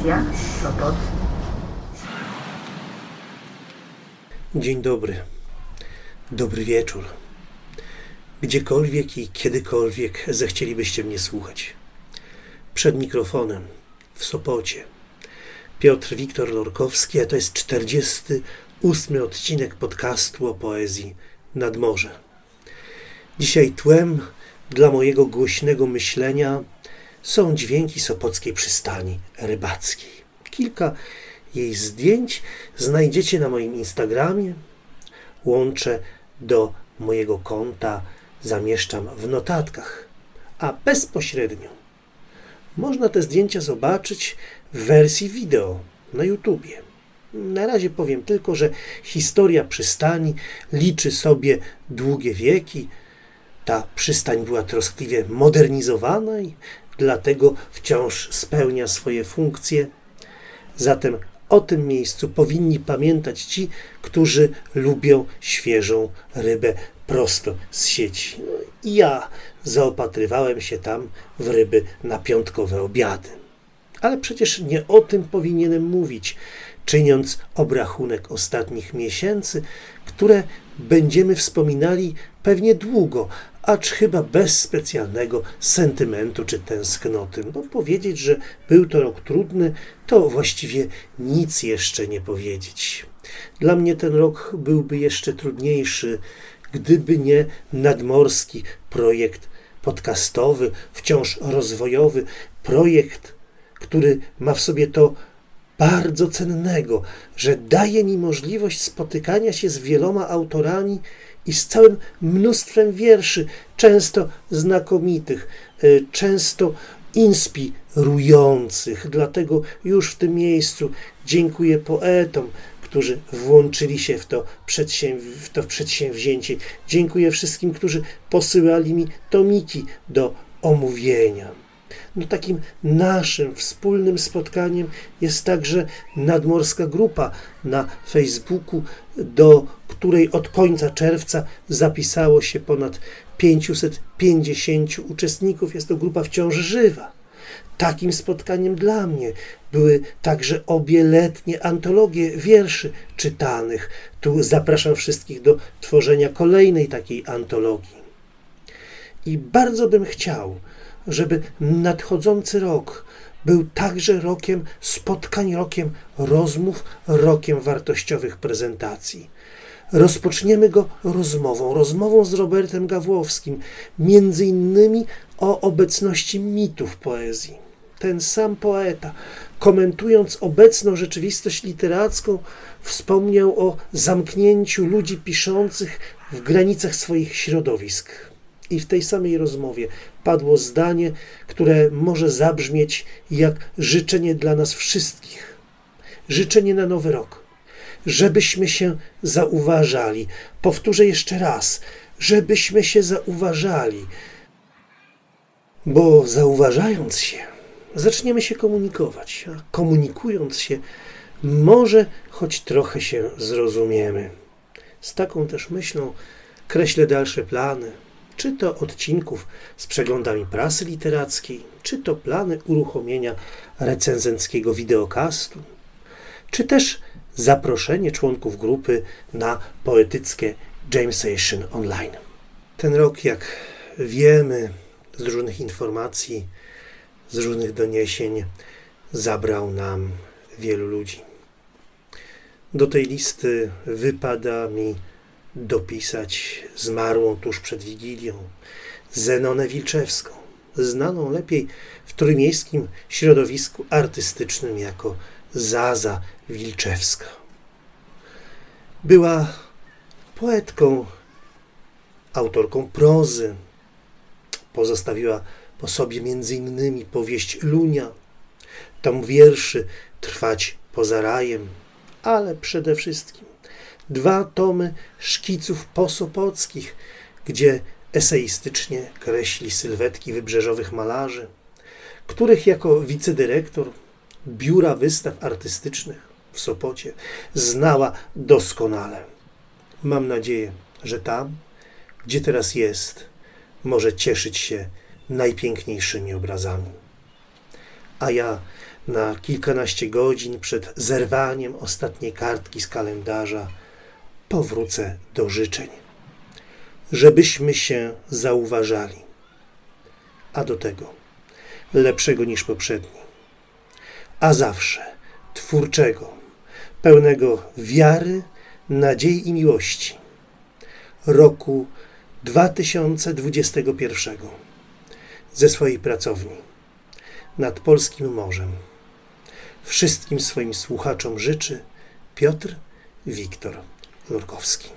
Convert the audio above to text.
Stacja Sopot. Dzień dobry. Dobry wieczór. Gdziekolwiek i kiedykolwiek zechcielibyście mnie słuchać. Przed mikrofonem w Sopocie. Piotr Wiktor Lorkowski, a to jest 48 odcinek podcastu o poezji nad morze. Dzisiaj tłem dla mojego głośnego myślenia są dźwięki sopockiej przystani rybackiej. Kilka jej zdjęć znajdziecie na moim Instagramie. Łączę do mojego konta, zamieszczam w notatkach, a bezpośrednio można te zdjęcia zobaczyć w wersji wideo na YouTubie. Na razie powiem tylko, że historia przystani liczy sobie długie wieki. Ta przystań była troskliwie modernizowana i dlatego wciąż spełnia swoje funkcje. Zatem o tym miejscu powinni pamiętać ci, którzy lubią świeżą rybę prosto z sieci. No I ja zaopatrywałem się tam w ryby na piątkowe obiady. Ale przecież nie o tym powinienem mówić, czyniąc obrachunek ostatnich miesięcy, które będziemy wspominali pewnie długo, acz chyba bez specjalnego sentymentu czy tęsknoty. Bo powiedzieć, że był to rok trudny, to właściwie nic jeszcze nie powiedzieć. Dla mnie ten rok byłby jeszcze trudniejszy, gdyby nie nadmorski projekt podcastowy, wciąż rozwojowy, projekt, który ma w sobie to bardzo cennego, że daje mi możliwość spotykania się z wieloma autorami i z całym mnóstwem wierszy, często znakomitych, e, często inspirujących. Dlatego już w tym miejscu dziękuję poetom, którzy włączyli się w to, w to przedsięwzięcie. Dziękuję wszystkim, którzy posyłali mi tomiki do omówienia. No takim naszym wspólnym spotkaniem jest także nadmorska grupa na Facebooku, do której od końca czerwca zapisało się ponad 550 uczestników. Jest to grupa wciąż żywa. Takim spotkaniem dla mnie były także obie letnie antologie wierszy czytanych. Tu zapraszam wszystkich do tworzenia kolejnej takiej antologii. I bardzo bym chciał, żeby nadchodzący rok był także rokiem spotkań, rokiem rozmów, rokiem wartościowych prezentacji. Rozpoczniemy go rozmową, rozmową z Robertem Gawłowskim, między innymi o obecności mitów poezji. Ten sam poeta, komentując obecną rzeczywistość literacką, wspomniał o zamknięciu ludzi piszących w granicach swoich środowisk. I w tej samej rozmowie padło zdanie, które może zabrzmieć jak życzenie dla nas wszystkich. Życzenie na nowy rok. Żebyśmy się zauważali. Powtórzę jeszcze raz, żebyśmy się zauważali. Bo zauważając się, zaczniemy się komunikować, a komunikując się, może choć trochę się zrozumiemy. Z taką też myślą kreślę dalsze plany, czy to odcinków z przeglądami prasy literackiej, czy to plany uruchomienia recenzenckiego wideokastu, czy też zaproszenie członków grupy na poetyckie Jamesation Online. Ten rok, jak wiemy z różnych informacji, z różnych doniesień, zabrał nam wielu ludzi. Do tej listy wypada mi dopisać zmarłą tuż przed Wigilią Zenonę Wilczewską, znaną lepiej w trójmiejskim środowisku artystycznym jako Zaza Wilczewska. Była poetką, autorką prozy. Pozostawiła po sobie innymi powieść Lunia, tom wierszy Trwać poza rajem, ale przede wszystkim dwa tomy szkiców posopockich, gdzie eseistycznie kreśli sylwetki wybrzeżowych malarzy, których jako wicedyrektor Biura Wystaw Artystycznych w Sopocie znała doskonale. Mam nadzieję, że tam, gdzie teraz jest, może cieszyć się najpiękniejszymi obrazami. a ja na kilkanaście godzin przed zerwaniem ostatniej kartki z kalendarza powrócę do życzeń, żebyśmy się zauważali, a do tego lepszego niż poprzedni, a zawsze twórczego, pełnego wiary, nadziei i miłości. Roku 2021 ze swojej pracowni nad polskim morzem. Wszystkim swoim słuchaczom życzy Piotr Wiktor Nurkowski.